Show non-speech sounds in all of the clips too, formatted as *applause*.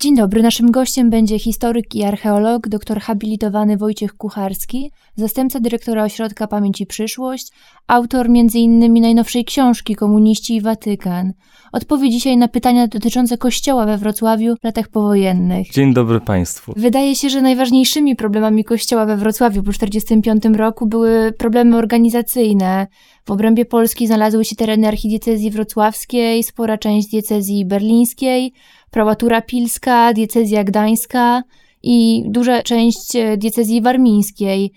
Dzień dobry, naszym gościem będzie historyk i archeolog, doktor habilitowany Wojciech Kucharski, zastępca dyrektora Ośrodka Pamięć i Przyszłość, autor m.in. najnowszej książki Komuniści i Watykan. Odpowie dzisiaj na pytania dotyczące kościoła we Wrocławiu w latach powojennych. Dzień dobry Państwu. Wydaje się, że najważniejszymi problemami kościoła we Wrocławiu po 1945 roku były problemy organizacyjne. W obrębie Polski znalazły się tereny archidiecezji wrocławskiej, spora część diecezji berlińskiej, prałatura pilska, diecezja gdańska i duża część e, diecezji warmińskiej.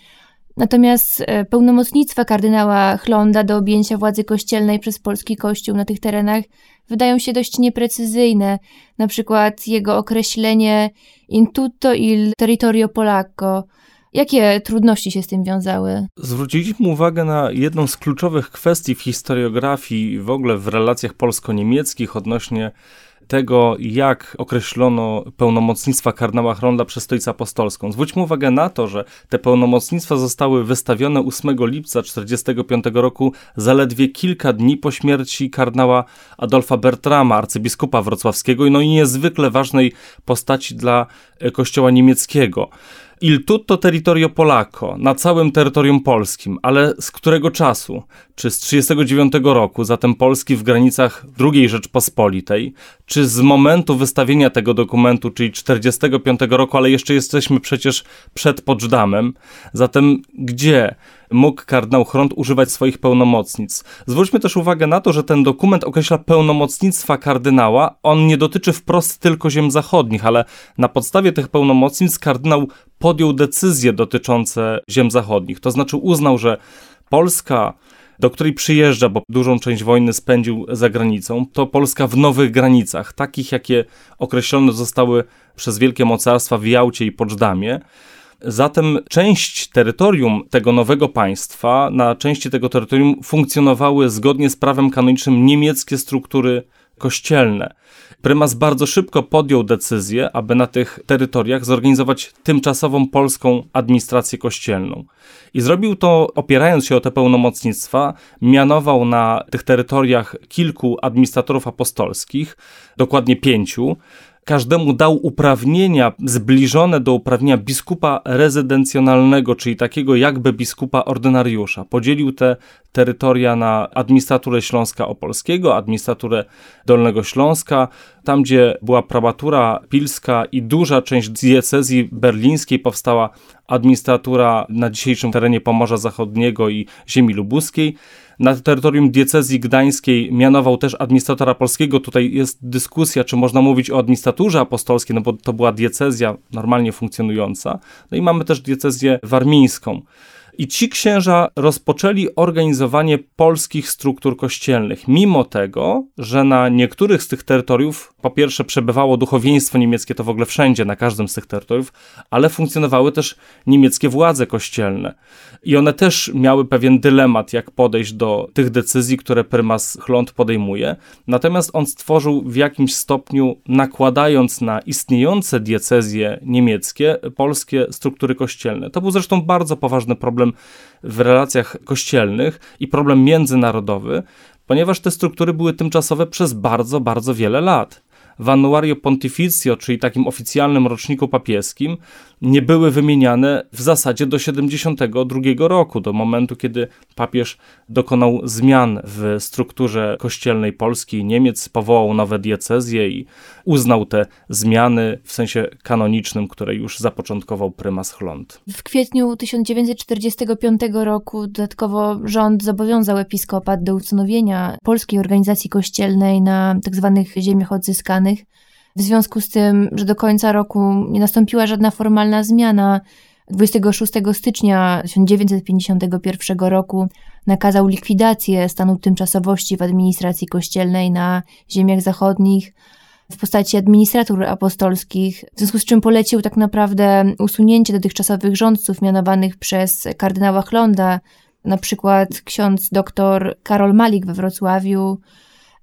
Natomiast e, pełnomocnictwa kardynała Chlonda do objęcia władzy kościelnej przez polski kościół na tych terenach wydają się dość nieprecyzyjne. Na przykład jego określenie in tutto il territorio polacco. Jakie trudności się z tym wiązały? Zwróciliśmy uwagę na jedną z kluczowych kwestii w historiografii w ogóle w relacjach polsko-niemieckich odnośnie tego, jak określono pełnomocnictwa kardynała Chronda przez Stolicę Apostolską. Zwróćmy uwagę na to, że te pełnomocnictwa zostały wystawione 8 lipca 1945 roku, zaledwie kilka dni po śmierci kardynała Adolfa Bertrama, arcybiskupa wrocławskiego, no i niezwykle ważnej postaci dla kościoła niemieckiego. Il tutto territorio polacco, na całym terytorium polskim, ale z którego czasu? Czy z 39 roku, zatem Polski w granicach II Rzeczpospolitej, czy z momentu wystawienia tego dokumentu, czyli 45 roku, ale jeszcze jesteśmy przecież przed Poczdamem. Zatem gdzie? mógł kardynał Chront używać swoich pełnomocnic. Zwróćmy też uwagę na to, że ten dokument określa pełnomocnictwa kardynała. On nie dotyczy wprost tylko ziem zachodnich, ale na podstawie tych pełnomocnic kardynał podjął decyzje dotyczące ziem zachodnich. To znaczy uznał, że Polska do której przyjeżdża, bo dużą część wojny spędził za granicą, to Polska w nowych granicach, takich jakie określone zostały przez wielkie mocarstwa w Jałcie i Poczdamie. Zatem część terytorium tego nowego państwa, na części tego terytorium funkcjonowały zgodnie z prawem kanonicznym niemieckie struktury kościelne. Prymas bardzo szybko podjął decyzję, aby na tych terytoriach zorganizować tymczasową polską administrację kościelną. I zrobił to opierając się o te pełnomocnictwa, mianował na tych terytoriach kilku administratorów apostolskich, dokładnie pięciu, każdemu dał uprawnienia zbliżone do uprawnienia biskupa rezydencjonalnego, czyli takiego jakby biskupa ordynariusza. Podzielił te terytoria na administraturę Śląska Opolskiego, administraturę Dolnego Śląska, tam gdzie była prabatura pilska i duża część diecezji berlińskiej powstała administratura na dzisiejszym terenie Pomorza Zachodniego i ziemi lubuskiej. Na terytorium diecezji gdańskiej mianował też administratora polskiego. Tutaj jest dyskusja, czy można mówić o administraturze apostolskiej, no bo to była diecezja normalnie funkcjonująca. No i mamy też diecezję warmińską. I ci księża rozpoczęli organizowanie polskich struktur kościelnych, mimo tego, że na niektórych z tych terytoriów, po pierwsze, przebywało duchowieństwo niemieckie, to w ogóle wszędzie, na każdym z tych terytoriów, ale funkcjonowały też niemieckie władze kościelne. I one też miały pewien dylemat, jak podejść do tych decyzji, które prymas Chląd podejmuje. Natomiast on stworzył w jakimś stopniu, nakładając na istniejące diecezje niemieckie, polskie struktury kościelne. To był zresztą bardzo poważny problem w relacjach kościelnych i problem międzynarodowy, ponieważ te struktury były tymczasowe przez bardzo, bardzo wiele lat. W Annuario Pontificio, czyli takim oficjalnym roczniku papieskim, nie były wymieniane w zasadzie do 72 roku, do momentu, kiedy papież dokonał zmian w strukturze kościelnej Polski i Niemiec, powołał nowe diecezje i uznał te zmiany w sensie kanonicznym, które już zapoczątkował prymas Chląd. W kwietniu 1945 roku dodatkowo rząd zobowiązał episkopat do ustanowienia polskiej organizacji kościelnej na tzw. Tak ziemiach odzyskanych w związku z tym, że do końca roku nie nastąpiła żadna formalna zmiana, 26 stycznia 1951 roku nakazał likwidację stanu tymczasowości w administracji kościelnej na ziemiach zachodnich w postaci administratur apostolskich, w związku z czym polecił tak naprawdę usunięcie dotychczasowych rządców mianowanych przez kardynała Chlonda, na przykład ksiądz dr Karol Malik we Wrocławiu,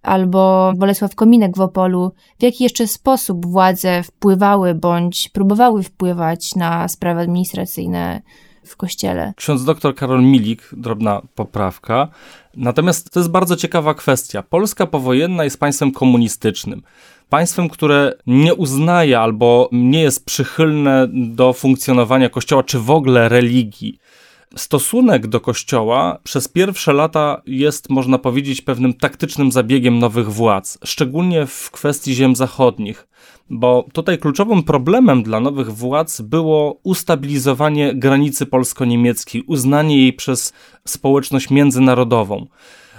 albo Bolesław Kominek w Opolu, w jaki jeszcze sposób władze wpływały bądź próbowały wpływać na sprawy administracyjne w kościele. Ksiądz dr Karol Milik, drobna poprawka. Natomiast to jest bardzo ciekawa kwestia. Polska powojenna jest państwem komunistycznym. państwem, które nie uznaje albo nie jest przychylne do funkcjonowania Kościoła, czy w ogóle religii. Stosunek do Kościoła przez pierwsze lata jest, można powiedzieć, pewnym taktycznym zabiegiem nowych władz, szczególnie w kwestii ziem zachodnich, bo tutaj kluczowym problemem dla nowych władz było ustabilizowanie granicy polsko-niemieckiej, uznanie jej przez społeczność międzynarodową.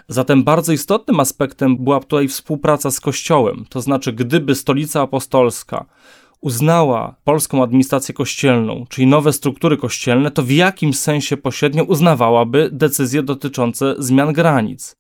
Zatem bardzo istotnym aspektem była tutaj współpraca z Kościołem, to znaczy, gdyby stolica apostolska uznała polską administrację kościelną, czyli nowe struktury kościelne, to w jakim sensie pośrednio uznawałaby decyzje dotyczące zmian granic.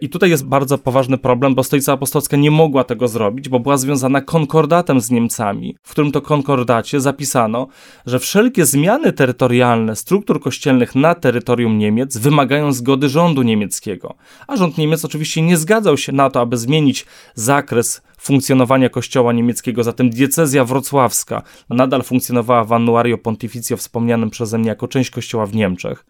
I tutaj jest bardzo poważny problem, bo Stolica Apostolska nie mogła tego zrobić, bo była związana konkordatem z Niemcami, w którym to konkordacie zapisano, że wszelkie zmiany terytorialne struktur kościelnych na terytorium Niemiec wymagają zgody rządu niemieckiego. A rząd Niemiec oczywiście nie zgadzał się na to, aby zmienić zakres funkcjonowania kościoła niemieckiego, zatem diecezja wrocławska nadal funkcjonowała w Annuario Pontificio wspomnianym przeze mnie jako część kościoła w Niemczech.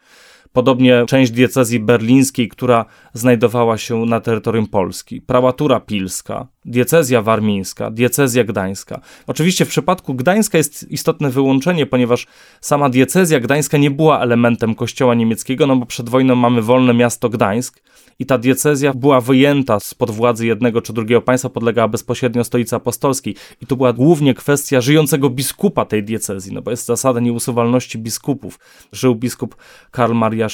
Podobnie część diecezji berlińskiej, która znajdowała się na terytorium Polski, prałatura pilska, diecezja warmińska, diecezja gdańska. Oczywiście w przypadku Gdańska jest istotne wyłączenie, ponieważ sama diecezja gdańska nie była elementem kościoła niemieckiego, no bo przed wojną mamy wolne miasto Gdańsk i ta diecezja była wyjęta spod władzy jednego czy drugiego państwa, podlegała bezpośrednio stolicy apostolskiej i to była głównie kwestia żyjącego biskupa tej diecezji, no bo jest zasada nieusuwalności biskupów. Żył biskup Karl Maria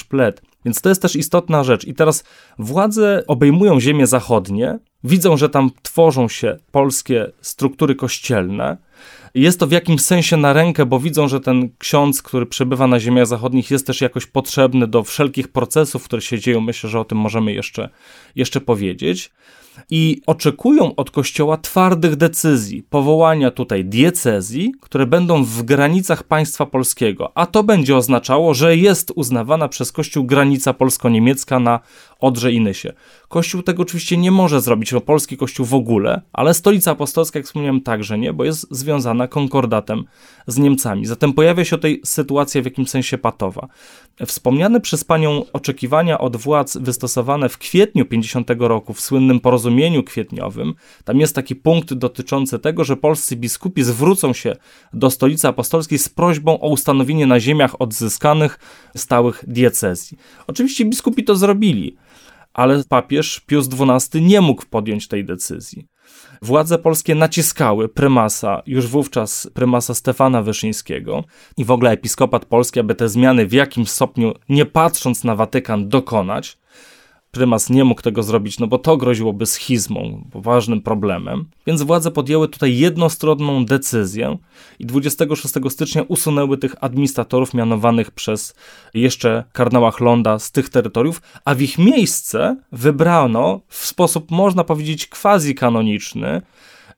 Więc to jest też istotna rzecz. I teraz władze obejmują ziemię zachodnie, widzą, że tam tworzą się polskie struktury kościelne. Jest to w jakimś sensie na rękę, bo widzą, że ten ksiądz, który przebywa na ziemiach zachodnich, jest też jakoś potrzebny do wszelkich procesów, które się dzieją. Myślę, że o tym możemy jeszcze, jeszcze powiedzieć i oczekują od Kościoła twardych decyzji, powołania tutaj diecezji, które będą w granicach państwa polskiego, a to będzie oznaczało, że jest uznawana przez Kościół granica polsko-niemiecka na Odrze i Nysie. Kościół tego oczywiście nie może zrobić, bo polski Kościół w ogóle, ale stolica apostolska, jak wspomniałem, także nie, bo jest związana konkordatem z Niemcami. Zatem pojawia się tutaj sytuacja w jakimś sensie patowa. Wspomniane przez panią oczekiwania od władz wystosowane w kwietniu 50 roku w słynnym porozumieniu kwietniowym, tam jest taki punkt dotyczący tego, że polscy biskupi zwrócą się do stolicy apostolskiej z prośbą o ustanowienie na ziemiach odzyskanych stałych diecezji. Oczywiście biskupi to zrobili, ale papież Pius XII nie mógł podjąć tej decyzji. Władze polskie naciskały prymasa, już wówczas prymasa Stefana Wyszyńskiego i w ogóle episkopat polski, aby te zmiany w jakimś stopniu, nie patrząc na Watykan, dokonać prymas nie mógł tego zrobić, no bo to groziłoby schizmą, poważnym problemem. Więc władze podjęły tutaj jednostronną decyzję i 26 stycznia usunęły tych administratorów mianowanych przez jeszcze kardynała Chlonda z tych terytoriów, a w ich miejsce wybrano w sposób, można powiedzieć, quasi-kanoniczny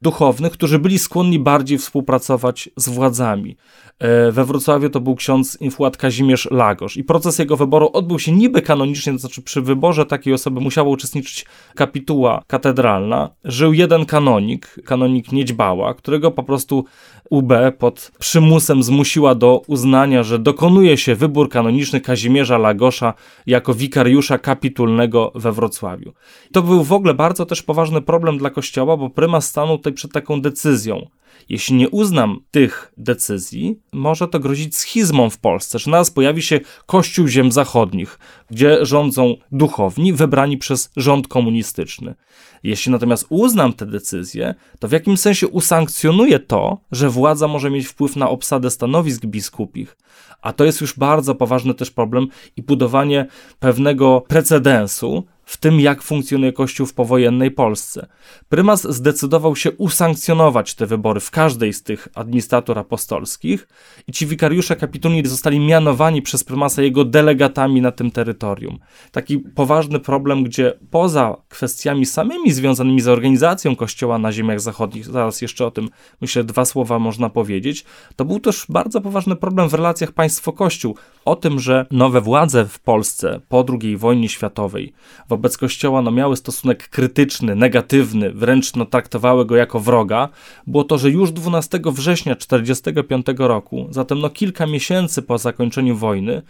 duchownych, którzy byli skłonni bardziej współpracować z władzami. E, we Wrocławiu to był ksiądz infłat Kazimierz Lagosz i proces jego wyboru odbył się niby kanonicznie, to znaczy przy wyborze takiej osoby musiała uczestniczyć kapituła katedralna. Żył jeden kanonik, kanonik Niedźbała, którego po prostu UB pod przymusem zmusiła do uznania, że dokonuje się wybór kanoniczny Kazimierza Lagosza jako wikariusza kapitulnego we Wrocławiu. To był w ogóle bardzo też poważny problem dla kościoła, bo prymas stanął tutaj przed taką decyzją. Jeśli nie uznam tych decyzji, może to grozić schizmą w Polsce, że nas pojawi się Kościół Ziem Zachodnich, gdzie rządzą duchowni wybrani przez rząd komunistyczny. Jeśli natomiast uznam te decyzje, to w jakimś sensie usankcjonuję to, że władza może mieć wpływ na obsadę stanowisk biskupich, a to jest już bardzo poważny też problem i budowanie pewnego precedensu, w tym, jak funkcjonuje Kościół w powojennej Polsce. Prymas zdecydował się usankcjonować te wybory w każdej z tych administratur apostolskich i ci wikariusze kapitulni zostali mianowani przez prymasa jego delegatami na tym terytorium. Taki poważny problem, gdzie poza kwestiami samymi związanymi z organizacją Kościoła na ziemiach zachodnich, zaraz jeszcze o tym myślę dwa słowa można powiedzieć, to był też bardzo poważny problem w relacjach państwo-kościół. O tym, że nowe władze w Polsce po II wojnie światowej wobec Kościoła no, miały stosunek krytyczny, negatywny, wręcz no, traktowały go jako wroga, było to, że już 12 września 1945 roku, zatem no, kilka miesięcy po zakończeniu wojny,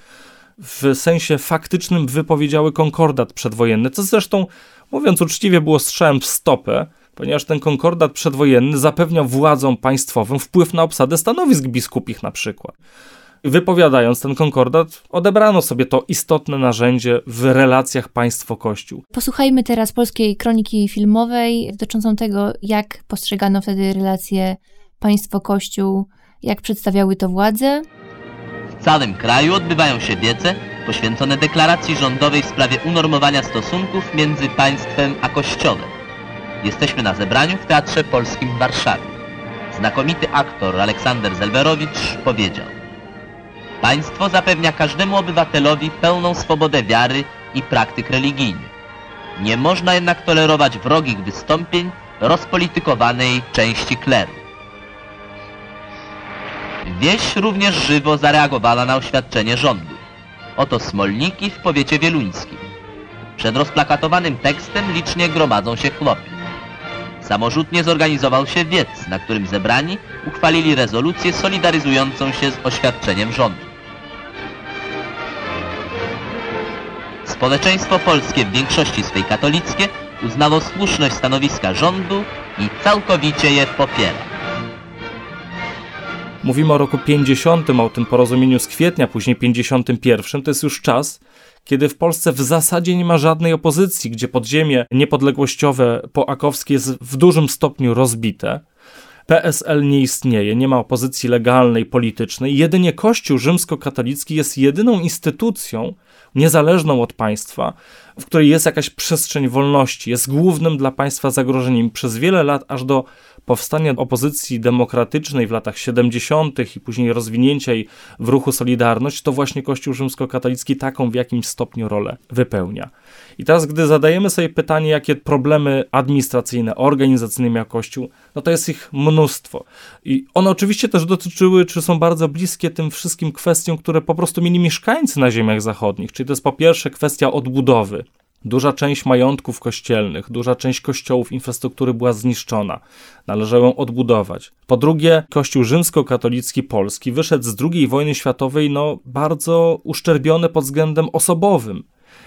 w sensie faktycznym wypowiedziały konkordat przedwojenny, co zresztą, mówiąc uczciwie, było strzałem w stopę, ponieważ ten konkordat przedwojenny zapewniał władzom państwowym wpływ na obsadę stanowisk biskupich na przykład. Wypowiadając ten konkordat, odebrano sobie to istotne narzędzie w relacjach państwo-kościół. Posłuchajmy teraz polskiej kroniki filmowej dotyczącą tego, jak postrzegano wtedy relacje państwo-kościół, jak przedstawiały to władze. W całym kraju odbywają się wiece poświęcone deklaracji rządowej w sprawie unormowania stosunków między państwem a kościołem. Jesteśmy na zebraniu w Teatrze Polskim w Warszawie. Znakomity aktor Aleksander Zelwerowicz powiedział Państwo zapewnia każdemu obywatelowi pełną swobodę wiary i praktyk religijnych. Nie można jednak tolerować wrogich wystąpień rozpolitykowanej części kleru. Wieś również żywo zareagowała na oświadczenie rządu. Oto smolniki w powiecie wieluńskim. Przed rozplakatowanym tekstem licznie gromadzą się chłopi. Samorzutnie zorganizował się wiec, na którym zebrani uchwalili rezolucję solidaryzującą się z oświadczeniem rządu. Społeczeństwo polskie w większości swej katolickie uznało słuszność stanowiska rządu i całkowicie je popiera. Mówimy o roku 50, o tym porozumieniu z kwietnia, później 51. To jest już czas, kiedy w Polsce w zasadzie nie ma żadnej opozycji, gdzie podziemie niepodległościowe poakowskie jest w dużym stopniu rozbite. PSL nie istnieje, nie ma opozycji legalnej, politycznej. Jedynie Kościół rzymskokatolicki jest jedyną instytucją niezależną od państwa, w której jest jakaś przestrzeń wolności, jest głównym dla państwa zagrożeniem. Przez wiele lat, aż do powstania opozycji demokratycznej w latach 70. i później rozwinięcia jej w ruchu Solidarność, to właśnie Kościół rzymskokatolicki taką w jakimś stopniu rolę wypełnia. I teraz, gdy zadajemy sobie pytanie, jakie problemy administracyjne, organizacyjne miał Kościół, no to jest ich mnóstwo. I one oczywiście też dotyczyły, czy są bardzo bliskie tym wszystkim kwestiom, które po prostu mieli mieszkańcy na ziemiach zachodnich. Czyli to jest po pierwsze kwestia odbudowy. Duża część majątków kościelnych, duża część kościołów, infrastruktury była zniszczona. Należało ją odbudować. Po drugie, Kościół rzymskokatolicki polski wyszedł z II wojny światowej no, bardzo uszczerbiony pod względem osobowym.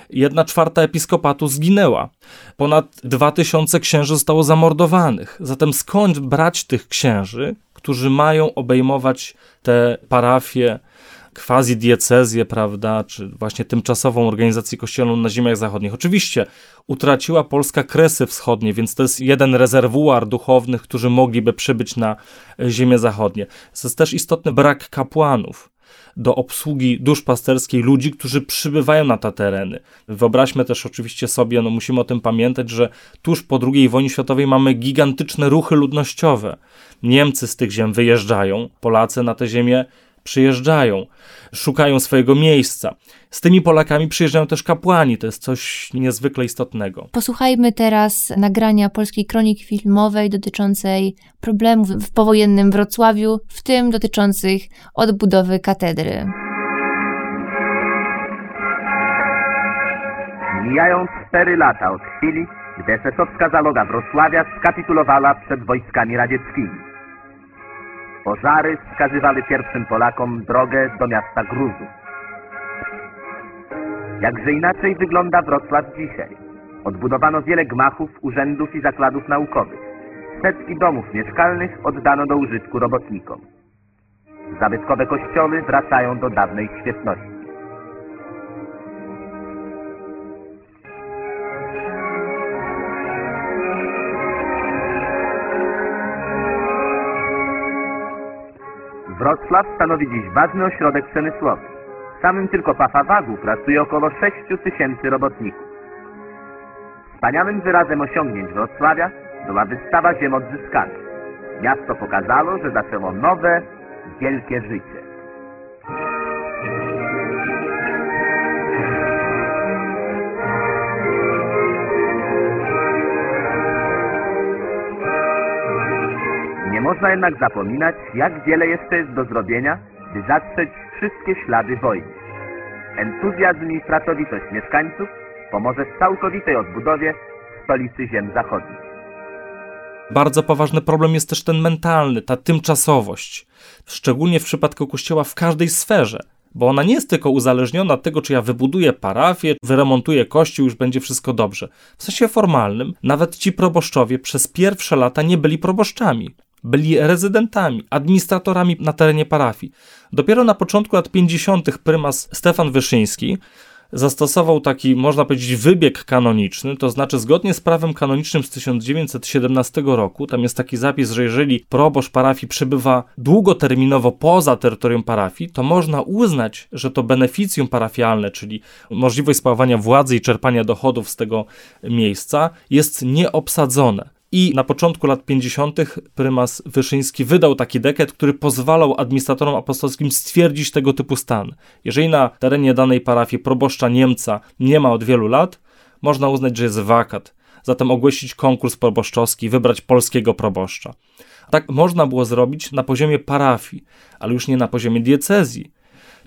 Jedna czwarta episkopatu zginęła. Ponad dwa tysiące księży zostało zamordowanych. Zatem skąd brać tych księży, którzy mają obejmować te parafie, quasi-diecezję, prawda, czy właśnie tymczasową organizację kościelną na ziemiach zachodnich. Oczywiście utraciła Polska kresy wschodnie, więc to jest jeden rezerwuar duchownych, którzy mogliby przybyć na ziemię zachodnie. To jest też istotny brak kapłanów do obsługi duszpasterskiej ludzi, którzy przybywają na te tereny. Wyobraźmy też oczywiście sobie, no musimy o tym pamiętać, że tuż po II wojnie światowej mamy gigantyczne ruchy ludnościowe. Niemcy z tych ziem wyjeżdżają, Polacy na te ziemię przyjeżdżają, szukają swojego miejsca. Z tymi Polakami przyjeżdżają też kapłani, to jest coś niezwykle istotnego. Posłuchajmy teraz nagrania polskiej kroniki filmowej dotyczącej problemów w powojennym Wrocławiu, w tym dotyczących odbudowy katedry. Mijają cztery lata od chwili, gdy esesowska zaloga Wrocławia skapitulowała przed wojskami radzieckimi. Pożary wskazywały pierwszym Polakom drogę do miasta Gruzów. Jakże inaczej wygląda Wrocław dzisiaj. Odbudowano wiele gmachów, urzędów i zakładów naukowych. Setki domów mieszkalnych oddano do użytku robotnikom. Zabytkowe kościoły wracają do dawnej świetności. Wrocław stanowi dziś ważny ośrodek przemysłowy. W samym tylko Pafawagu pracuje około 6 tysięcy robotników. Wspaniałym wyrazem osiągnięć Wrocławia była wystawa ziem odzyskanych. Miasto pokazało, że zaczęło nowe, wielkie życie. Można jednak zapominać, jak wiele jeszcze jest do zrobienia, by zatrzeć wszystkie ślady wojny. Entuzjazm i pracowitość mieszkańców pomoże w całkowitej odbudowie stolicy ziem zachodnich. Bardzo poważny problem jest też ten mentalny, ta tymczasowość. Szczególnie w przypadku Kościoła w każdej sferze bo ona nie jest tylko uzależniona od tego, czy ja wybuduję parafię, wyremontuję kościół, już będzie wszystko dobrze. W sensie formalnym, nawet ci proboszczowie przez pierwsze lata nie byli proboszczami. Byli rezydentami, administratorami na terenie parafii. Dopiero na początku lat 50. prymas Stefan Wyszyński zastosował taki, można powiedzieć, wybieg kanoniczny, to znaczy zgodnie z prawem kanonicznym z 1917 roku, tam jest taki zapis, że jeżeli proboszcz parafii przebywa długoterminowo poza terytorium parafii, to można uznać, że to beneficjum parafialne, czyli możliwość sprawowania władzy i czerpania dochodów z tego miejsca, jest nieobsadzone. I na początku lat 50. prymas Wyszyński wydał taki dekret, który pozwalał administratorom apostolskim stwierdzić tego typu stan. Jeżeli na terenie danej parafii proboszcza Niemca nie ma od wielu lat, można uznać, że jest wakat. Zatem ogłosić konkurs proboszczowski, wybrać polskiego proboszcza. Tak można było zrobić na poziomie parafii, ale już nie na poziomie diecezji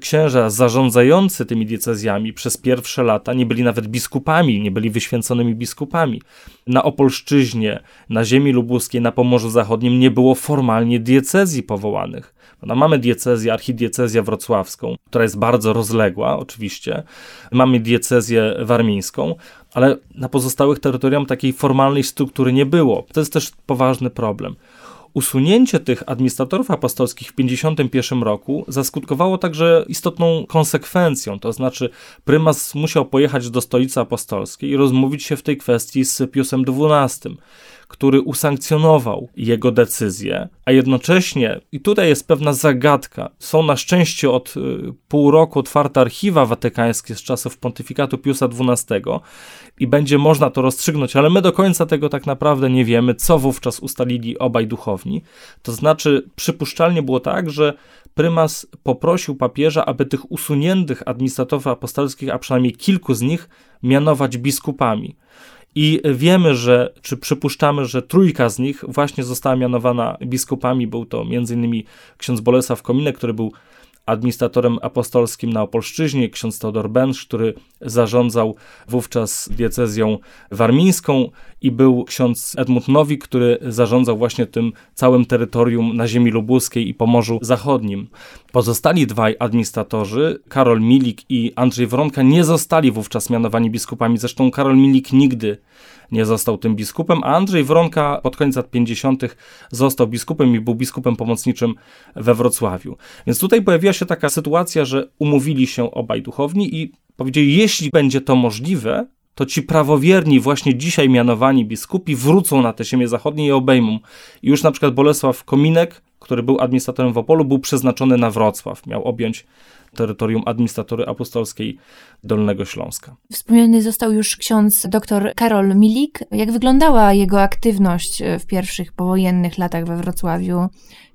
księża zarządzający tymi diecezjami przez pierwsze lata nie byli nawet biskupami, nie byli wyświęconymi biskupami. Na Opolszczyźnie, na ziemi lubuskiej, na Pomorzu Zachodnim nie było formalnie diecezji powołanych. No, mamy diecezję, archidiecezję wrocławską, która jest bardzo rozległa oczywiście. Mamy diecezję warmińską, ale na pozostałych terytorium takiej formalnej struktury nie było. To jest też poważny problem. Usunięcie tych administratorów apostolskich w 1951 roku zaskutkowało także istotną konsekwencją, to znaczy prymas musiał pojechać do stolicy apostolskiej i rozmówić się w tej kwestii z Piusem XII który usankcjonował jego decyzję, a jednocześnie, i tutaj jest pewna zagadka, są na szczęście od y, pół roku otwarte archiwa watykańskie z czasów pontyfikatu Piusa XII i będzie można to rozstrzygnąć, ale my do końca tego tak naprawdę nie wiemy, co wówczas ustalili obaj duchowni. To znaczy, przypuszczalnie było tak, że prymas poprosił papieża, aby tych usuniętych administratorów apostolskich, a przynajmniej kilku z nich, mianować biskupami. I wiemy, że, czy przypuszczamy, że trójka z nich właśnie została mianowana biskupami. Był to m.in. ksiądz Bolesław Kominek, który był administratorem apostolskim na Opolszczyźnie, ksiądz Teodor Bensz, który zarządzał wówczas diecezją warmińską i był ksiądz Edmund Nowik, który zarządzał właśnie tym całym terytorium na ziemi lubuskiej i Pomorzu Zachodnim. Pozostali dwaj administratorzy, Karol Milik i Andrzej Wronka, nie zostali wówczas mianowani biskupami. Zresztą Karol Milik nigdy nie został tym biskupem, a Andrzej Wronka pod koniec lat 50. został biskupem i był biskupem pomocniczym we Wrocławiu. Więc tutaj pojawiła się taka sytuacja, że umówili się obaj duchowni i powiedzieli, jeśli będzie to możliwe, to ci prawowierni, właśnie dzisiaj mianowani biskupi, wrócą na te ziemię zachodnie i obejmą. I już na przykład Bolesław Kominek, który był administratorem w Opolu, był przeznaczony na Wrocław. Miał objąć terytorium administratury apostolskiej Dolnego Śląska. Wspomniany został już ksiądz dr Karol Milik. Jak wyglądała jego aktywność w pierwszych powojennych latach we Wrocławiu?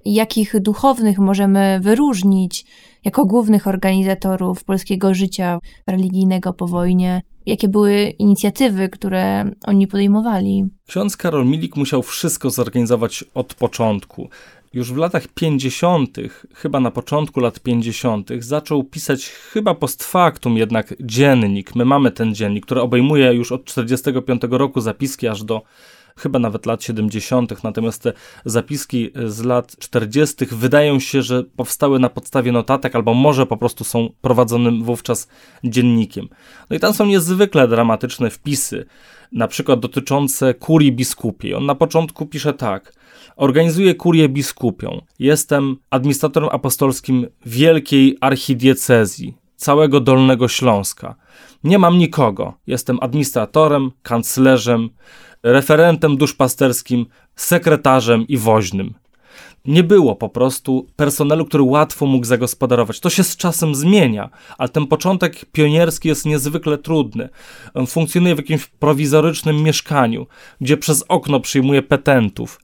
Jakich duchownych możemy wyróżnić jako głównych organizatorów polskiego życia religijnego po wojnie? Jakie były inicjatywy, które oni podejmowali? Ksiądz Karol Milik musiał wszystko zorganizować od początku już w latach 50., chyba na początku lat 50., zaczął pisać chyba post factum jednak dziennik. My mamy ten dziennik, który obejmuje już od 45 roku zapiski aż do chyba nawet lat 70., natomiast te zapiski z lat 40. wydają się, że powstały na podstawie notatek, albo może po prostu są prowadzonym wówczas dziennikiem. No i tam są niezwykle dramatyczne wpisy, na przykład dotyczące kurii biskupiej. On na początku pisze tak. Organizuję kurię biskupią. Jestem administratorem apostolskim wielkiej archidiecezji, całego Dolnego Śląska. Nie mam nikogo. Jestem administratorem, kanclerzem, referentem duszpasterskim, sekretarzem i woźnym. Nie było po prostu personelu, który łatwo mógł zagospodarować. To się z czasem zmienia, ale ten początek pionierski jest niezwykle trudny. On funkcjonuje w jakimś prowizorycznym mieszkaniu, gdzie przez okno przyjmuje petentów.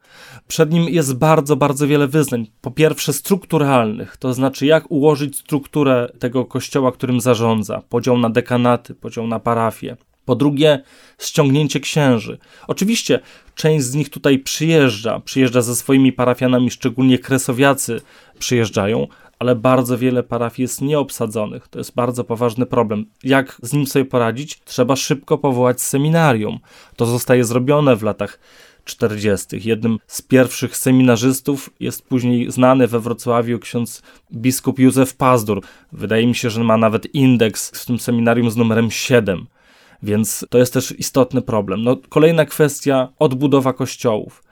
Przed nim jest bardzo, bardzo wiele wyznań. Po pierwsze, strukturalnych, to znaczy jak ułożyć strukturę tego kościoła, którym zarządza, podział na dekanaty, podział na parafie. Po drugie, ściągnięcie księży. Oczywiście część z nich tutaj przyjeżdża, przyjeżdża ze swoimi parafianami, szczególnie kresowiacy przyjeżdżają, ale bardzo wiele parafii jest nieobsadzonych. To jest bardzo poważny problem. Jak z nim sobie poradzić? Trzeba szybko powołać seminarium. To zostaje zrobione w latach 40. Jednym z pierwszych seminarzystów jest później znany we Wrocławiu ksiądz biskup Józef Pazdur. Wydaje mi się, że ma nawet indeks w tym seminarium z numerem 7. Więc to jest też istotny problem. No, kolejna kwestia odbudowa kościołów.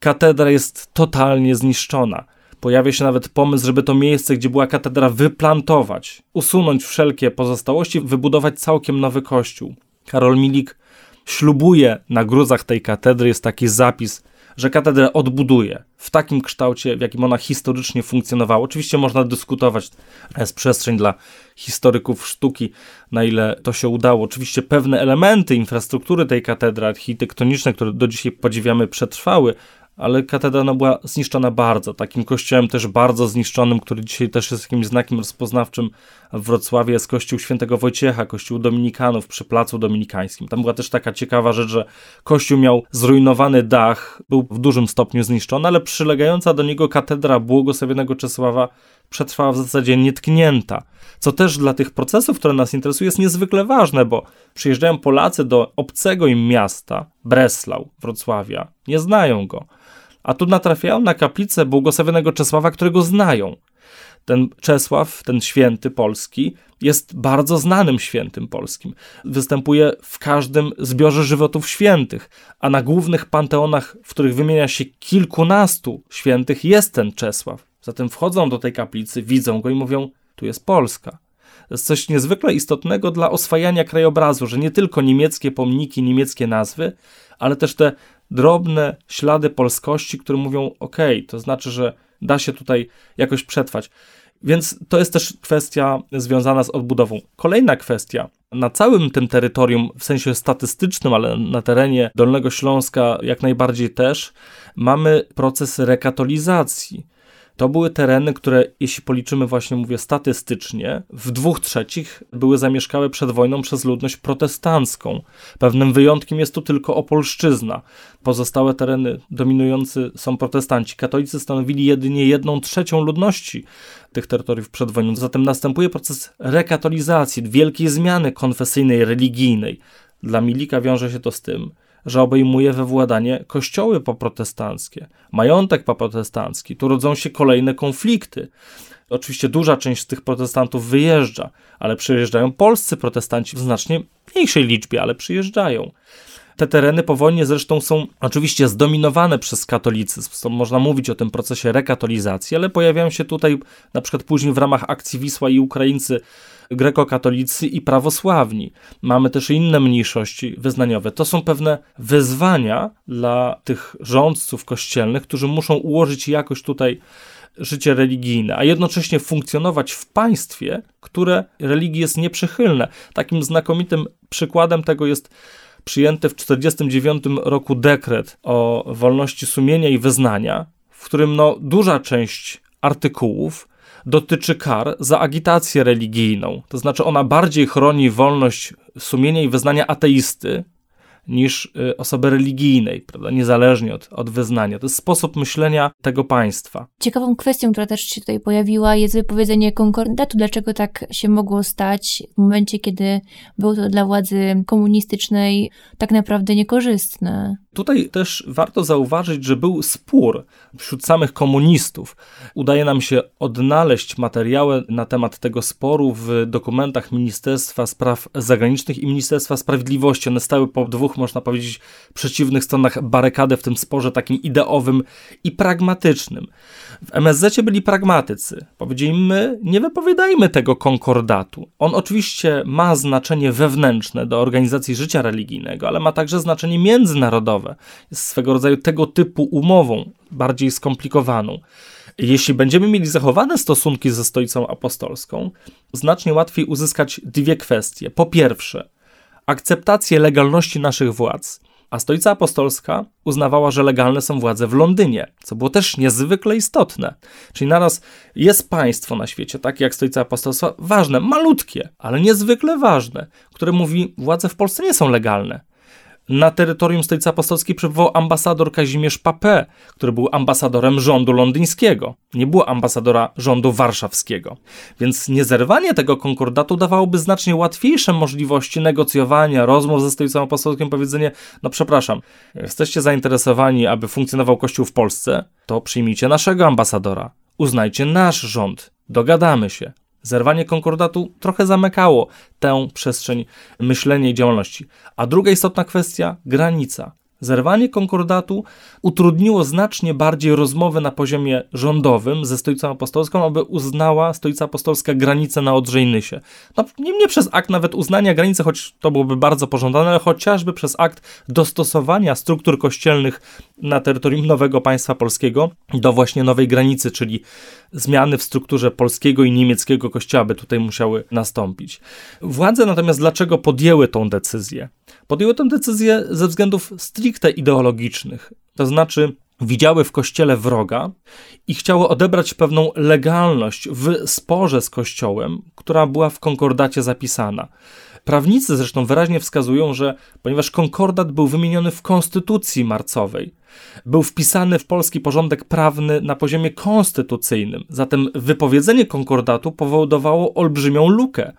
Katedra jest totalnie zniszczona. Pojawia się nawet pomysł, żeby to miejsce, gdzie była katedra, wyplantować, usunąć wszelkie pozostałości, wybudować całkiem nowy kościół. Karol Milik ślubuje na gruzach tej katedry, jest taki zapis, że katedrę odbuduje w takim kształcie, w jakim ona historycznie funkcjonowała. Oczywiście można dyskutować, jest przestrzeń dla historyków sztuki, na ile to się udało. Oczywiście pewne elementy infrastruktury tej katedry architektonicznej, które do dzisiaj podziwiamy, przetrwały, ale katedra była zniszczona bardzo. Takim kościołem też bardzo zniszczonym, który dzisiaj też jest jakimś znakiem rozpoznawczym w Wrocławiu, jest kościół świętego Wojciecha, kościół dominikanów przy Placu Dominikańskim. Tam była też taka ciekawa rzecz, że kościół miał zrujnowany dach, był w dużym stopniu zniszczony, ale przylegająca do niego katedra błogosławionego Czesława przetrwała w zasadzie nietknięta. Co też dla tych procesów, które nas interesują, jest niezwykle ważne, bo przyjeżdżają Polacy do obcego im miasta, Breslau, Wrocławia, nie znają go a tu natrafiają na kaplicę błogosławionego Czesława, którego znają. Ten Czesław, ten święty polski, jest bardzo znanym świętym polskim. Występuje w każdym zbiorze żywotów świętych, a na głównych panteonach, w których wymienia się kilkunastu świętych, jest ten Czesław. Zatem wchodzą do tej kaplicy, widzą go i mówią: Tu jest Polska. Jest coś niezwykle istotnego dla oswajania krajobrazu, że nie tylko niemieckie pomniki, niemieckie nazwy, ale też te drobne ślady polskości, które mówią: OK, to znaczy, że da się tutaj jakoś przetrwać. Więc to jest też kwestia związana z odbudową. Kolejna kwestia. Na całym tym terytorium, w sensie statystycznym, ale na terenie Dolnego Śląska jak najbardziej też, mamy proces rekatolizacji. To były tereny, które, jeśli policzymy właśnie, mówię, statystycznie, w dwóch trzecich były zamieszkałe przed wojną przez ludność protestancką. Pewnym wyjątkiem jest tu tylko Opolszczyzna. Pozostałe tereny dominujący są protestanci. Katolicy stanowili jedynie jedną trzecią ludności tych terytoriów przed wojną. Zatem następuje proces rekatolizacji, wielkiej zmiany konfesyjnej, religijnej. Dla Milika wiąże się to z tym, że obejmuje we władanie kościoły poprotestanckie, majątek poprotestancki. Tu rodzą się kolejne konflikty. Oczywiście duża część z tych protestantów wyjeżdża, ale przyjeżdżają polscy protestanci w znacznie mniejszej liczbie, ale przyjeżdżają. Te tereny po wojnie zresztą są oczywiście zdominowane przez katolicyzm. Można mówić o tym procesie rekatolizacji, ale pojawiają się tutaj na przykład później w ramach akcji Wisła i Ukraińcy grekokatolicy i prawosławni. Mamy też inne mniejszości wyznaniowe. To są pewne wyzwania dla tych rządców kościelnych, którzy muszą ułożyć jakoś tutaj życie religijne, a jednocześnie funkcjonować w państwie, które religii jest nieprzychylne. Takim znakomitym przykładem tego jest przyjęty w 1949 roku dekret o wolności sumienia i wyznania, w którym no, duża część artykułów dotyczy kar za agitację religijną. To znaczy ona bardziej chroni wolność sumienia i wyznania ateisty niż y, osoby religijnej, prawda? niezależnie od, od wyznania. To jest sposób myślenia tego państwa. Ciekawą kwestią, która też się tutaj pojawiła, jest wypowiedzenie konkordatu. Dlaczego tak się mogło stać w momencie, kiedy było to dla władzy komunistycznej tak naprawdę niekorzystne? Tutaj też warto zauważyć, że był spór wśród samych komunistów. Udaje nam się odnaleźć materiały na temat tego sporu w dokumentach Ministerstwa Spraw Zagranicznych i Ministerstwa Sprawiedliwości. One stały po dwóch, można powiedzieć, przeciwnych stronach barykady w tym sporze takim ideowym i pragmatycznym. W MSZ byli pragmatycy. Powiedzieli, my nie wypowiadajmy tego konkordatu. On oczywiście ma znaczenie wewnętrzne do organizacji życia religijnego, ale ma także znaczenie międzynarodowe. Jest swego rodzaju tego typu umową, bardziej skomplikowaną. Jeśli będziemy mieli zachowane stosunki ze Stolicą Apostolską, znacznie łatwiej uzyskać dwie kwestie. Po pierwsze, akceptację legalności naszych władz a Stolica Apostolska uznawała, że legalne są władze w Londynie, co było też niezwykle istotne. Czyli naraz jest państwo na świecie, takie jak Stolica Apostolska, ważne, malutkie, ale niezwykle ważne, które mówi, władze w Polsce nie są legalne. Na terytorium Stolicy Apostolskiej przebywał ambasador Kazimierz Papé, który był ambasadorem rządu londyńskiego. Nie było ambasadora rządu warszawskiego. Więc niezerwanie tego konkordatu dawałoby znacznie łatwiejsze możliwości negocjowania, rozmów ze Stolicą Apostolską, powiedzenie, no przepraszam, jesteście zainteresowani, aby funkcjonował Kościół w Polsce, to przyjmijcie naszego ambasadora, uznajcie nasz rząd, dogadamy się. Zerwanie konkordatu trochę zamykało tę przestrzeń myślenia i działalności. A druga istotna kwestia granica. Zerwanie konkordatu utrudniło znacznie bardziej rozmowy na poziomie rządowym ze Stolicą Apostolską, aby uznała Stolica Apostolska granicę na Odrzejnysie. No, nie, nie przez akt nawet uznania granicy, choć to byłoby bardzo pożądane, ale chociażby przez akt dostosowania struktur kościelnych na terytorium nowego państwa polskiego do właśnie nowej granicy, czyli zmiany w strukturze polskiego i niemieckiego kościoła by tutaj musiały nastąpić. Władze natomiast dlaczego podjęły tą decyzję? Podjęły tę decyzję ze względów stricte ideologicznych, to znaczy widziały w kościele wroga i chciały odebrać pewną legalność w sporze z kościołem, która była w konkordacie zapisana. Prawnicy zresztą wyraźnie wskazują, że ponieważ konkordat był wymieniony w konstytucji marcowej, był wpisany w polski porządek prawny na poziomie konstytucyjnym, zatem wypowiedzenie konkordatu powodowało olbrzymią lukę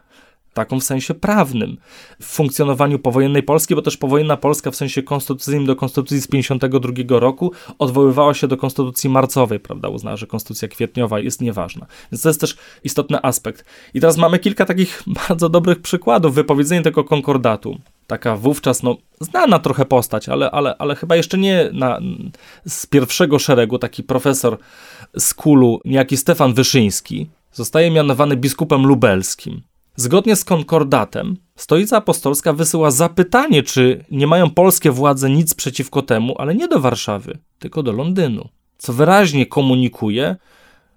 taką w sensie prawnym w funkcjonowaniu powojennej Polski, bo też powojenna Polska w sensie konstytucyjnym do konstytucji z 52 roku odwoływała się do konstytucji marcowej, prawda, uznała, że konstytucja kwietniowa jest nieważna. Więc to jest też istotny aspekt. I teraz mamy kilka takich *laughs* bardzo dobrych przykładów wypowiedzenia tego konkordatu. Taka wówczas, no, znana trochę postać, ale, ale, ale chyba jeszcze nie na, z pierwszego szeregu, taki profesor z Kulu, niejaki Stefan Wyszyński, zostaje mianowany biskupem lubelskim. Zgodnie z konkordatem, Stolica Apostolska wysyła zapytanie, czy nie mają polskie władze nic przeciwko temu, ale nie do Warszawy, tylko do Londynu. Co wyraźnie komunikuje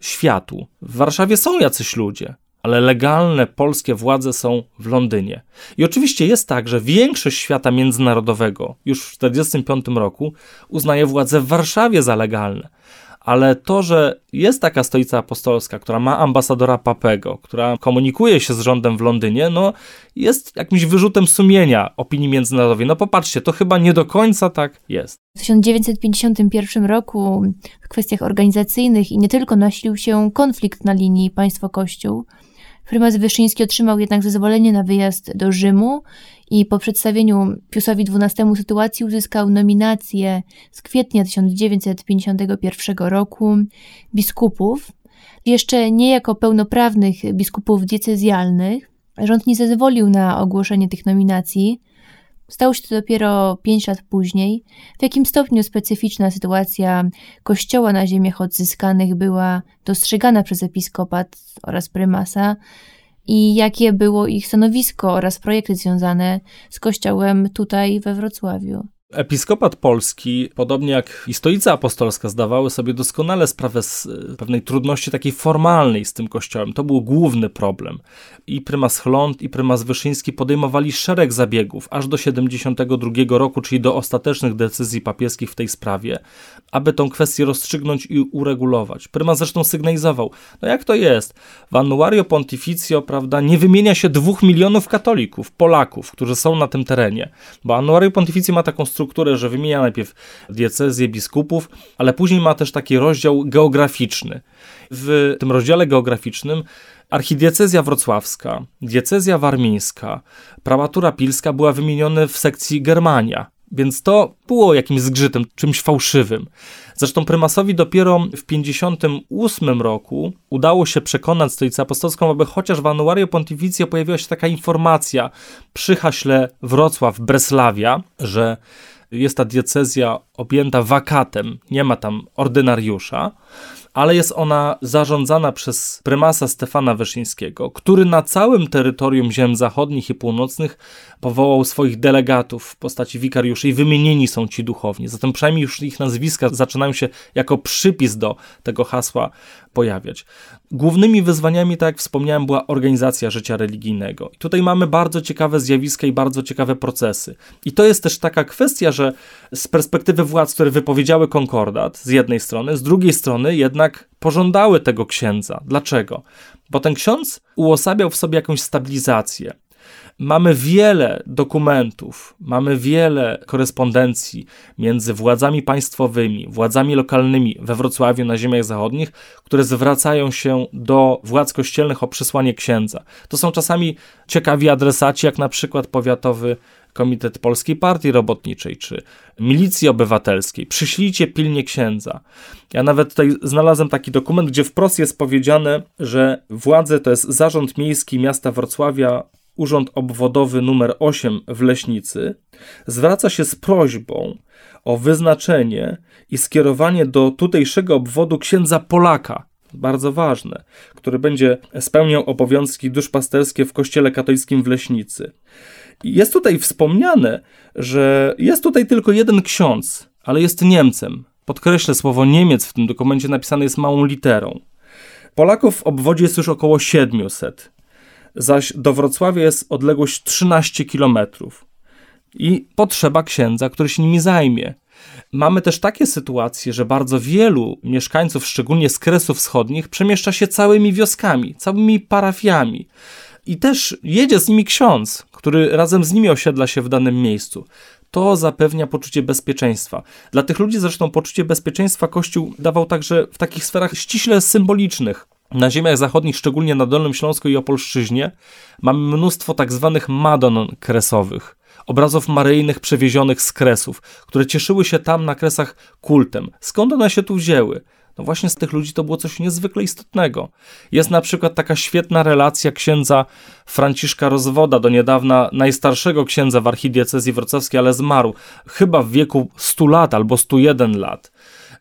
światu. W Warszawie są jacyś ludzie, ale legalne polskie władze są w Londynie. I oczywiście jest tak, że większość świata międzynarodowego już w 1945 roku uznaje władze w Warszawie za legalne ale to, że jest taka stolica apostolska, która ma ambasadora Papego, która komunikuje się z rządem w Londynie, no jest jakimś wyrzutem sumienia opinii międzynarodowej. No popatrzcie, to chyba nie do końca tak jest. W 1951 roku w kwestiach organizacyjnych i nie tylko nasilił się konflikt na linii państwo-kościół. Prymas Wyszyński otrzymał jednak zezwolenie na wyjazd do Rzymu i po przedstawieniu Piusowi XII sytuacji uzyskał nominację z kwietnia 1951 roku biskupów, jeszcze nie jako pełnoprawnych biskupów diecezjalnych. Rząd nie zezwolił na ogłoszenie tych nominacji. Stało się to dopiero pięć lat później. W jakim stopniu specyficzna sytuacja kościoła na ziemiach odzyskanych była dostrzegana przez episkopat oraz prymasa, i jakie było ich stanowisko oraz projekty związane z kościołem tutaj we Wrocławiu. Episkopat polski, podobnie jak i stolica apostolska, zdawały sobie doskonale sprawę z e, pewnej trudności takiej formalnej z tym kościołem. To był główny problem. I prymas Chląd, i prymas Wyszyński podejmowali szereg zabiegów, aż do 72 roku, czyli do ostatecznych decyzji papieskich w tej sprawie, aby tą kwestię rozstrzygnąć i uregulować. Prymas zresztą sygnalizował, no jak to jest? W Annuario Pontificio, prawda, nie wymienia się dwóch milionów katolików, Polaków, którzy są na tym terenie, bo Annuario Pontificio ma taką strukturę, że wymienia najpierw diecezję biskupów, ale później ma też taki rozdział geograficzny. W tym rozdziale geograficznym Archidiecezja wrocławska, diecezja warmińska, prawatura pilska była wymienione w sekcji Germania. Więc to było jakimś zgrzytem, czymś fałszywym. Zresztą prymasowi dopiero w 58 roku udało się przekonać stolicę apostolską, aby chociaż w Annuario Pontificio pojawiła się taka informacja przy haśle Wrocław, Bresławia, że jest ta diecezja objęta wakatem, nie ma tam ordynariusza, ale jest ona zarządzana przez prymasa Stefana Wyszyńskiego, który na całym terytorium ziem zachodnich i północnych powołał swoich delegatów w postaci wikariuszy i wymienieni są ci duchowni. Zatem przynajmniej już ich nazwiska zaczynają się jako przypis do tego hasła pojawiać. Głównymi wyzwaniami, tak jak wspomniałem, była organizacja życia religijnego. I tutaj mamy bardzo ciekawe zjawiska i bardzo ciekawe procesy. I to jest też taka kwestia, że z perspektywy władz, które wypowiedziały konkordat z jednej strony, z drugiej strony jednak pożądały tego księdza. Dlaczego? Bo ten ksiądz uosabiał w sobie jakąś stabilizację. Mamy wiele dokumentów, mamy wiele korespondencji między władzami państwowymi, władzami lokalnymi we Wrocławiu na ziemiach zachodnich, które zwracają się do władz kościelnych o przesłanie księdza. To są czasami ciekawi adresaci, jak na przykład powiatowy Komitet Polskiej Partii Robotniczej czy Milicji Obywatelskiej. Przyślijcie pilnie księdza. Ja nawet tutaj znalazłem taki dokument, gdzie wprost jest powiedziane, że władze to jest Zarząd Miejski Miasta Wrocławia, Urząd Obwodowy numer 8 w Leśnicy, zwraca się z prośbą o wyznaczenie i skierowanie do tutejszego obwodu księdza Polaka, bardzo ważne, który będzie spełniał obowiązki duszpasterskie w Kościele Katolickim w Leśnicy. Jest tutaj wspomniane, że jest tutaj tylko jeden ksiądz, ale jest Niemcem. Podkreślę, słowo Niemiec w tym dokumencie napisane jest małą literą. Polaków w obwodzie jest już około 700, zaś do Wrocławia jest odległość 13 kilometrów. I potrzeba księdza, który się nimi zajmie. Mamy też takie sytuacje, że bardzo wielu mieszkańców, szczególnie z Kresów Wschodnich, przemieszcza się całymi wioskami, całymi parafiami. I też jedzie z nimi ksiądz, który razem z nimi osiedla się w danym miejscu. To zapewnia poczucie bezpieczeństwa. Dla tych ludzi zresztą poczucie bezpieczeństwa Kościół dawał także w takich sferach ściśle symbolicznych. Na ziemiach zachodnich, szczególnie na Dolnym Śląsku i Opolszczyźnie, mamy mnóstwo tak zwanych madon kresowych, obrazów maryjnych przewiezionych z kresów, które cieszyły się tam na kresach kultem. Skąd one się tu wzięły? No właśnie z tych ludzi to było coś niezwykle istotnego. Jest na przykład taka świetna relacja księdza Franciszka Rozwoda, do niedawna najstarszego księdza w archidiecezji wrocławskiej, ale zmarł chyba w wieku 100 lat albo 101 lat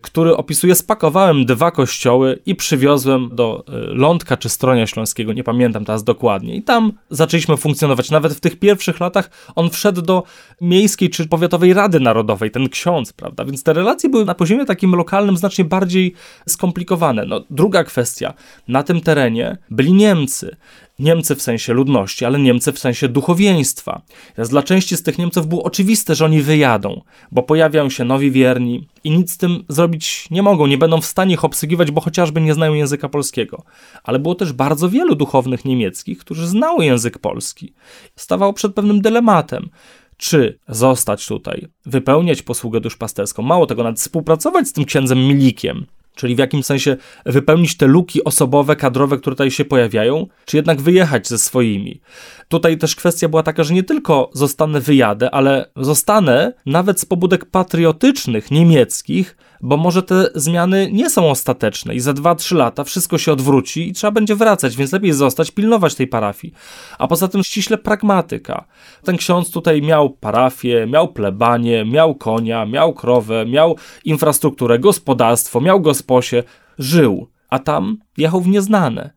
który opisuje, spakowałem dwa kościoły i przywiozłem do y, Lądka czy Stronia Śląskiego, nie pamiętam teraz dokładnie. I tam zaczęliśmy funkcjonować. Nawet w tych pierwszych latach on wszedł do miejskiej czy powiatowej Rady Narodowej, ten ksiądz, prawda? Więc te relacje były na poziomie takim lokalnym znacznie bardziej skomplikowane. No, druga kwestia, na tym terenie byli Niemcy. Niemcy w sensie ludności, ale Niemcy w sensie duchowieństwa. Więc dla części z tych Niemców było oczywiste, że oni wyjadą, bo pojawiają się nowi wierni i nic z tym zrobić nie mogą, nie będą w stanie ich obsługiwać, bo chociażby nie znają języka polskiego. Ale było też bardzo wielu duchownych niemieckich, którzy znały język polski. Stawało przed pewnym dylematem czy zostać tutaj, wypełniać posługę duszpasterską, mało tego, nawet współpracować z tym księdzem Milikiem, czyli w jakim sensie wypełnić te luki osobowe, kadrowe, które tutaj się pojawiają, czy jednak wyjechać ze swoimi. Tutaj też kwestia była taka, że nie tylko zostanę wyjadę, ale zostanę nawet z pobudek patriotycznych niemieckich, bo może te zmiany nie są ostateczne i za 2-3 lata wszystko się odwróci i trzeba będzie wracać, więc lepiej zostać, pilnować tej parafii. A poza tym ściśle pragmatyka. Ten ksiądz tutaj miał parafię, miał plebanie, miał konia, miał krowę, miał infrastrukturę, gospodarstwo, miał gosposie, żył, a tam jechał w nieznane.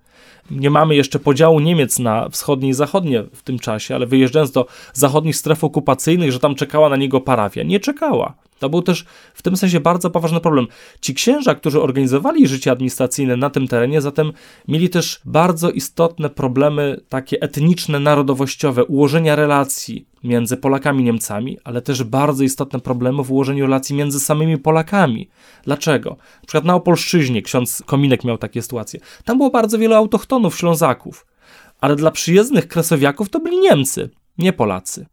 Nie mamy jeszcze podziału Niemiec na wschodnie i zachodnie w tym czasie, ale wyjeżdżając do zachodnich stref okupacyjnych, że tam czekała na niego parafia. Nie czekała. To był też w tym sensie bardzo poważny problem. Ci księża, którzy organizowali życie administracyjne na tym terenie, zatem mieli też bardzo istotne problemy takie etniczne, narodowościowe, ułożenia relacji między Polakami i Niemcami, ale też bardzo istotne problemy w ułożeniu relacji między samymi Polakami. Dlaczego? Na przykład na Opolszczyźnie ksiądz Kominek miał takie sytuacje. Tam było bardzo wielu autochtonów, Ślązaków, ale dla przyjezdnych kresowiaków to byli Niemcy, nie Polacy.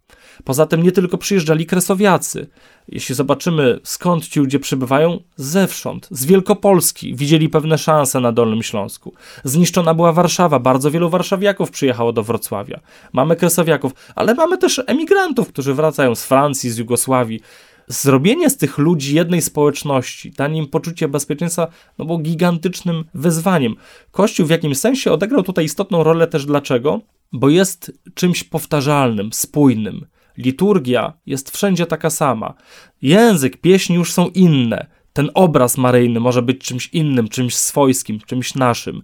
Poza tym nie tylko przyjeżdżali kresowiacy. Jeśli zobaczymy skąd ci ludzie przybywają, zewsząd, z Wielkopolski, widzieli pewne szanse na Dolnym Śląsku. Zniszczona była Warszawa, bardzo wielu warszawiaków przyjechało do Wrocławia. Mamy kresowiaków, ale mamy też emigrantów, którzy wracają z Francji, z Jugosławii zrobienie z tych ludzi jednej społeczności, danie im poczucie bezpieczeństwa, no było gigantycznym wyzwaniem. Kościół w jakimś sensie odegrał tutaj istotną rolę też dlaczego? Bo jest czymś powtarzalnym, spójnym. Liturgia jest wszędzie taka sama. Język, pieśni już są inne. Ten obraz maryjny może być czymś innym, czymś swojskim, czymś naszym,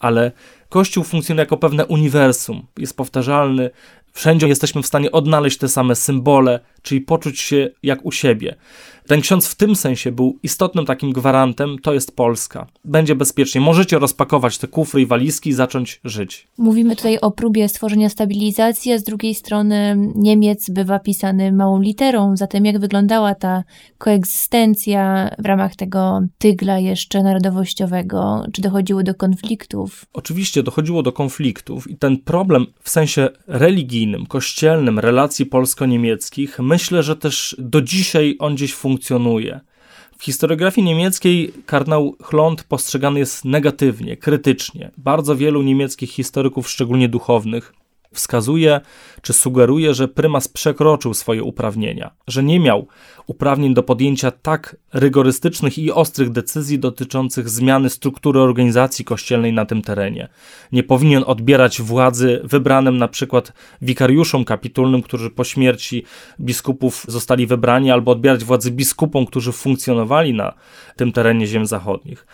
ale Kościół funkcjonuje jako pewne uniwersum, jest powtarzalny, Wszędzie jesteśmy w stanie odnaleźć te same symbole, czyli poczuć się jak u siebie. Ten ksiądz w tym sensie był istotnym takim gwarantem, to jest Polska. Będzie bezpiecznie. Możecie rozpakować te kufry i walizki i zacząć żyć. Mówimy tutaj o próbie stworzenia stabilizacji, a z drugiej strony Niemiec bywa pisany małą literą. Zatem jak wyglądała ta koegzystencja w ramach tego tygla jeszcze narodowościowego? Czy dochodziło do konfliktów? Oczywiście dochodziło do konfliktów i ten problem w sensie religijnym kościelnym relacji polsko-niemieckich, myślę, że też do dzisiaj on gdzieś funkcjonuje. W historiografii niemieckiej kardynał Chląd postrzegany jest negatywnie, krytycznie. Bardzo wielu niemieckich historyków, szczególnie duchownych, wskazuje czy sugeruje, że prymas przekroczył swoje uprawnienia, że nie miał uprawnień do podjęcia tak rygorystycznych i ostrych decyzji dotyczących zmiany struktury organizacji kościelnej na tym terenie. Nie powinien odbierać władzy wybranym na przykład wikariuszom kapitulnym, którzy po śmierci biskupów zostali wybrani, albo odbierać władzy biskupom, którzy funkcjonowali na tym terenie ziem zachodnich.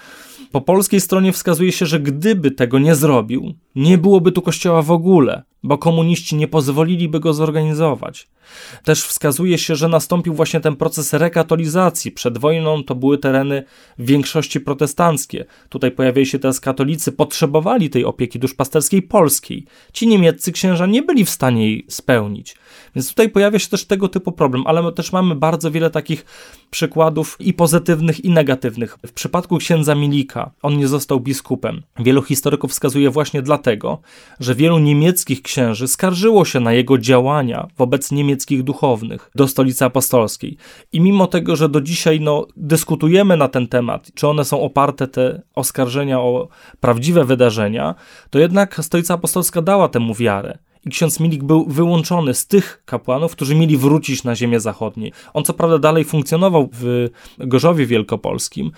Po polskiej stronie wskazuje się, że gdyby tego nie zrobił, nie byłoby tu kościoła w ogóle, bo komuniści nie pozwoliliby go zorganizować. Też wskazuje się, że nastąpił właśnie ten proces rekatolizacji. Przed wojną to były tereny w większości protestanckie. Tutaj pojawiają się teraz katolicy, potrzebowali tej opieki duszpasterskiej polskiej. Ci niemieccy księża nie byli w stanie jej spełnić. Więc tutaj pojawia się też tego typu problem, ale też mamy bardzo wiele takich przykładów i pozytywnych, i negatywnych. W przypadku księdza Milika, on nie został biskupem. Wielu historyków wskazuje właśnie dlatego, że wielu niemieckich księży skarżyło się na jego działania wobec niemieckich duchownych do stolicy apostolskiej. I mimo tego, że do dzisiaj no, dyskutujemy na ten temat, czy one są oparte, te oskarżenia o prawdziwe wydarzenia, to jednak stolica apostolska dała temu wiarę i ksiądz Milik był wyłączony z tych kapłanów, którzy mieli wrócić na ziemię zachodnie. On co prawda dalej funkcjonował w Gorzowie Wielkopolskim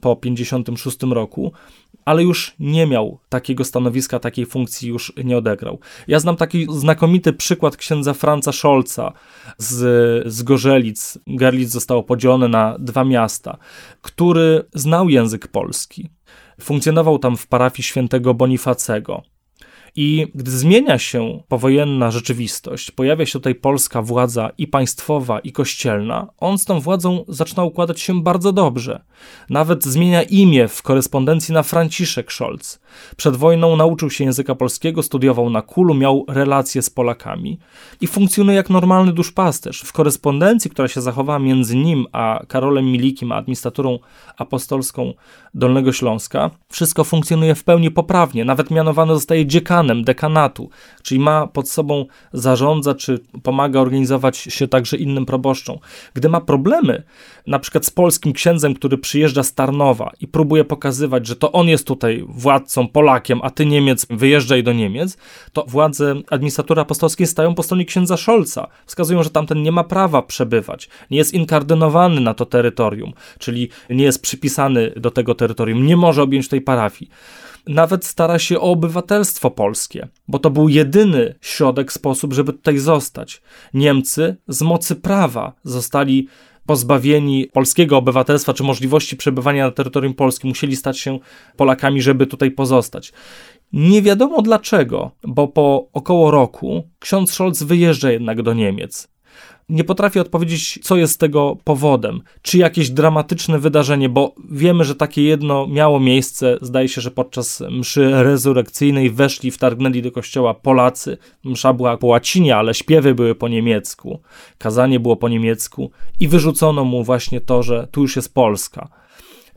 po 56 roku, ale już nie miał takiego stanowiska, takiej funkcji już nie odegrał. Ja znam taki znakomity przykład księdza Franca Scholza z, z Gorzelic. Gerlitz zostało podzielone na dwa miasta, który znał język polski. Funkcjonował tam w parafii świętego Bonifacego. I gdy zmienia się powojenna rzeczywistość, pojawia się tutaj polska władza i państwowa, i kościelna, on z tą władzą zaczyna układać się bardzo dobrze. Nawet zmienia imię w korespondencji na Franciszek Scholz. Przed wojną nauczył się języka polskiego, studiował na Kulu, miał relacje z Polakami i funkcjonuje jak normalny duszpasterz. W korespondencji, która się zachowała między nim a Karolem Milikim, a administraturą apostolską Dolnego Śląska, wszystko funkcjonuje w pełni poprawnie. Nawet mianowany zostaje dziekanem dekanatu, czyli ma pod sobą zarządza, czy pomaga organizować się także innym proboszczom. Gdy ma problemy, na przykład z polskim księdzem, który przyjeżdża z Tarnowa i próbuje pokazywać, że to on jest tutaj władcą, Polakiem, a ty Niemiec, wyjeżdżaj do Niemiec, to władze administratury apostolskiej stają po stronie księdza Scholza. Wskazują, że tamten nie ma prawa przebywać, nie jest inkardynowany na to terytorium, czyli nie jest przypisany do tego terytorium, nie może objąć tej parafii nawet stara się o obywatelstwo polskie, bo to był jedyny środek, sposób, żeby tutaj zostać. Niemcy z mocy prawa zostali pozbawieni polskiego obywatelstwa czy możliwości przebywania na terytorium Polski, musieli stać się Polakami, żeby tutaj pozostać. Nie wiadomo dlaczego, bo po około roku ksiądz Scholz wyjeżdża jednak do Niemiec nie potrafię odpowiedzieć, co jest tego powodem. Czy jakieś dramatyczne wydarzenie, bo wiemy, że takie jedno miało miejsce. Zdaje się, że podczas mszy rezurekcyjnej weszli, wtargnęli do kościoła Polacy. Msza była po łacinie, ale śpiewy były po niemiecku. Kazanie było po niemiecku i wyrzucono mu właśnie to, że tu już jest Polska.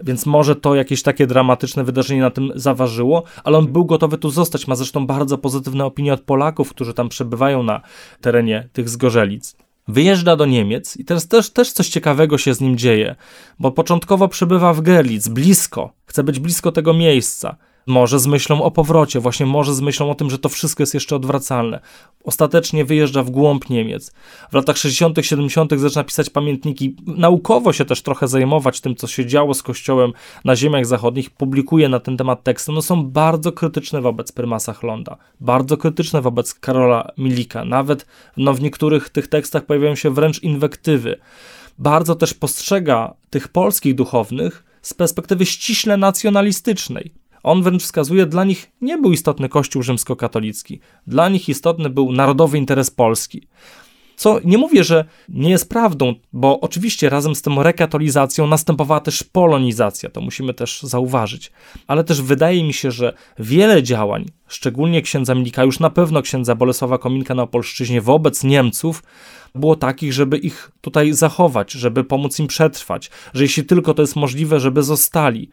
Więc może to jakieś takie dramatyczne wydarzenie na tym zaważyło, ale on był gotowy tu zostać. Ma zresztą bardzo pozytywne opinie od Polaków, którzy tam przebywają na terenie tych zgorzelic. Wyjeżdża do Niemiec i teraz też, też coś ciekawego się z nim dzieje, bo początkowo przebywa w Gerlitz, blisko, chce być blisko tego miejsca. Może z myślą o powrocie, właśnie może z myślą o tym, że to wszystko jest jeszcze odwracalne. Ostatecznie wyjeżdża w głąb Niemiec. W latach 60., 70. zaczyna pisać pamiętniki, naukowo się też trochę zajmować tym, co się działo z Kościołem na ziemiach zachodnich, publikuje na ten temat teksty. No są bardzo krytyczne wobec prymasa Chlonda, bardzo krytyczne wobec Karola Milika. Nawet no, w niektórych tych tekstach pojawiają się wręcz inwektywy. Bardzo też postrzega tych polskich duchownych z perspektywy ściśle nacjonalistycznej on wręcz wskazuje, dla nich nie był istotny Kościół rzymskokatolicki, dla nich istotny był narodowy interes Polski. Co nie mówię, że nie jest prawdą, bo oczywiście razem z tą rekatolizacją następowała też polonizacja, to musimy też zauważyć. Ale też wydaje mi się, że wiele działań szczególnie księdza Milika, już na pewno księdza Bolesława Kominka na Opolszczyźnie wobec Niemców, było takich, żeby ich tutaj zachować, żeby pomóc im przetrwać, że jeśli tylko to jest możliwe, żeby zostali.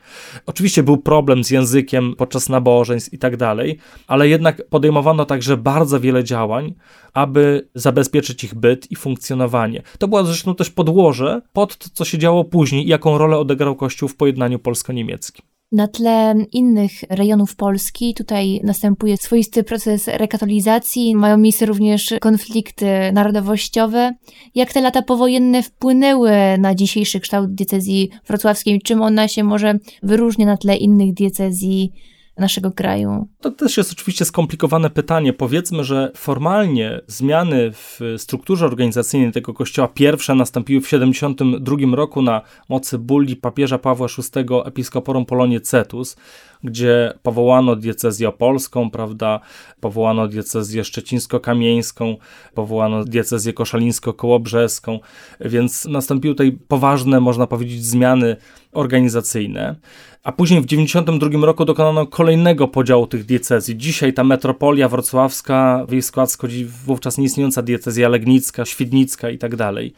Oczywiście był problem z językiem podczas nabożeństw i tak dalej, ale jednak podejmowano także bardzo wiele działań, aby zabezpieczyć ich byt i funkcjonowanie. To było zresztą też podłoże pod to, co się działo później i jaką rolę odegrał Kościół w pojednaniu polsko-niemieckim. Na tle innych rejonów Polski tutaj następuje swoisty proces rekatolizacji, mają miejsce również konflikty narodowościowe. Jak te lata powojenne wpłynęły na dzisiejszy kształt diecezji wrocławskiej? Czym ona się może wyróżnia na tle innych diecezji naszego kraju? To też jest oczywiście skomplikowane pytanie. Powiedzmy, że formalnie zmiany w strukturze organizacyjnej tego kościoła pierwsze nastąpiły w 1972 roku na mocy bulli papieża Pawła VI Episkoporum Polonie Cetus, gdzie powołano diecezję opolską, prawda, powołano diecezję szczecińsko-kamieńską, powołano diecezję koszalińsko-kołobrzeską, więc nastąpiły tutaj poważne, można powiedzieć, zmiany organizacyjne. A później w 1992 roku dokonano kolejnego podziału tych diecezji. Dzisiaj ta metropolia wrocławska, w jej skład schodzi wówczas nieistniejąca diecezja legnicka, świdnicka i tak dalej.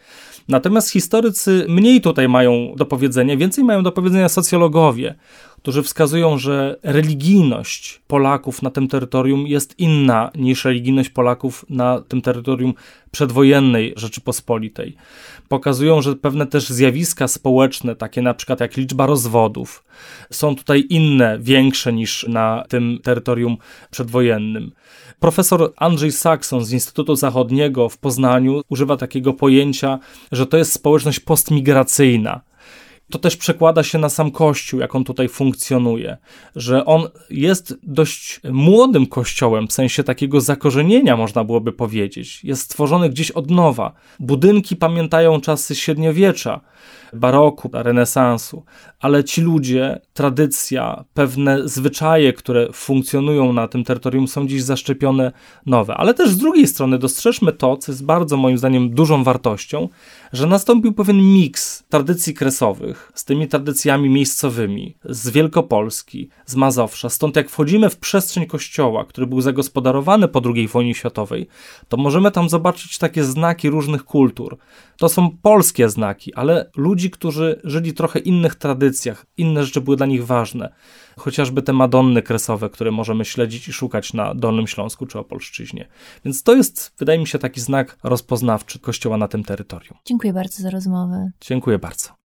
Natomiast historycy mniej tutaj mają do powiedzenia, więcej mają do powiedzenia socjologowie, którzy wskazują, że religijność Polaków na tym terytorium jest inna niż religijność Polaków na tym terytorium przedwojennej Rzeczypospolitej. Pokazują, że pewne też zjawiska społeczne, takie na przykład jak liczba rozwodów, są tutaj inne, większe niż na tym terytorium przedwojennym. Profesor Andrzej Saxon z Instytutu Zachodniego w Poznaniu używa takiego pojęcia, że to jest społeczność postmigracyjna to też przekłada się na sam Kościół, jak on tutaj funkcjonuje, że on jest dość młodym kościołem, w sensie takiego zakorzenienia, można byłoby powiedzieć. Jest stworzony gdzieś od nowa. Budynki pamiętają czasy średniowiecza, baroku, renesansu, ale ci ludzie, tradycja, pewne zwyczaje, które funkcjonują na tym terytorium, są dziś zaszczepione nowe. Ale też z drugiej strony dostrzeżmy to, co jest bardzo moim zdaniem dużą wartością, że nastąpił pewien miks tradycji kresowych z tymi tradycjami miejscowymi, z Wielkopolski, z Mazowsza. Stąd jak wchodzimy w przestrzeń kościoła, który był zagospodarowany po II wojnie światowej, to możemy tam zobaczyć takie znaki różnych kultur. To są polskie znaki, ale ludzi, którzy żyli trochę innych tradycjach, inne rzeczy były dla nich ważne. Chociażby te Madonny kresowe, które możemy śledzić i szukać na Dolnym Śląsku czy Opolszczyźnie. Więc to jest, wydaje mi się, taki znak rozpoznawczy Kościoła na tym terytorium. Dziękuję bardzo za rozmowę. Dziękuję bardzo.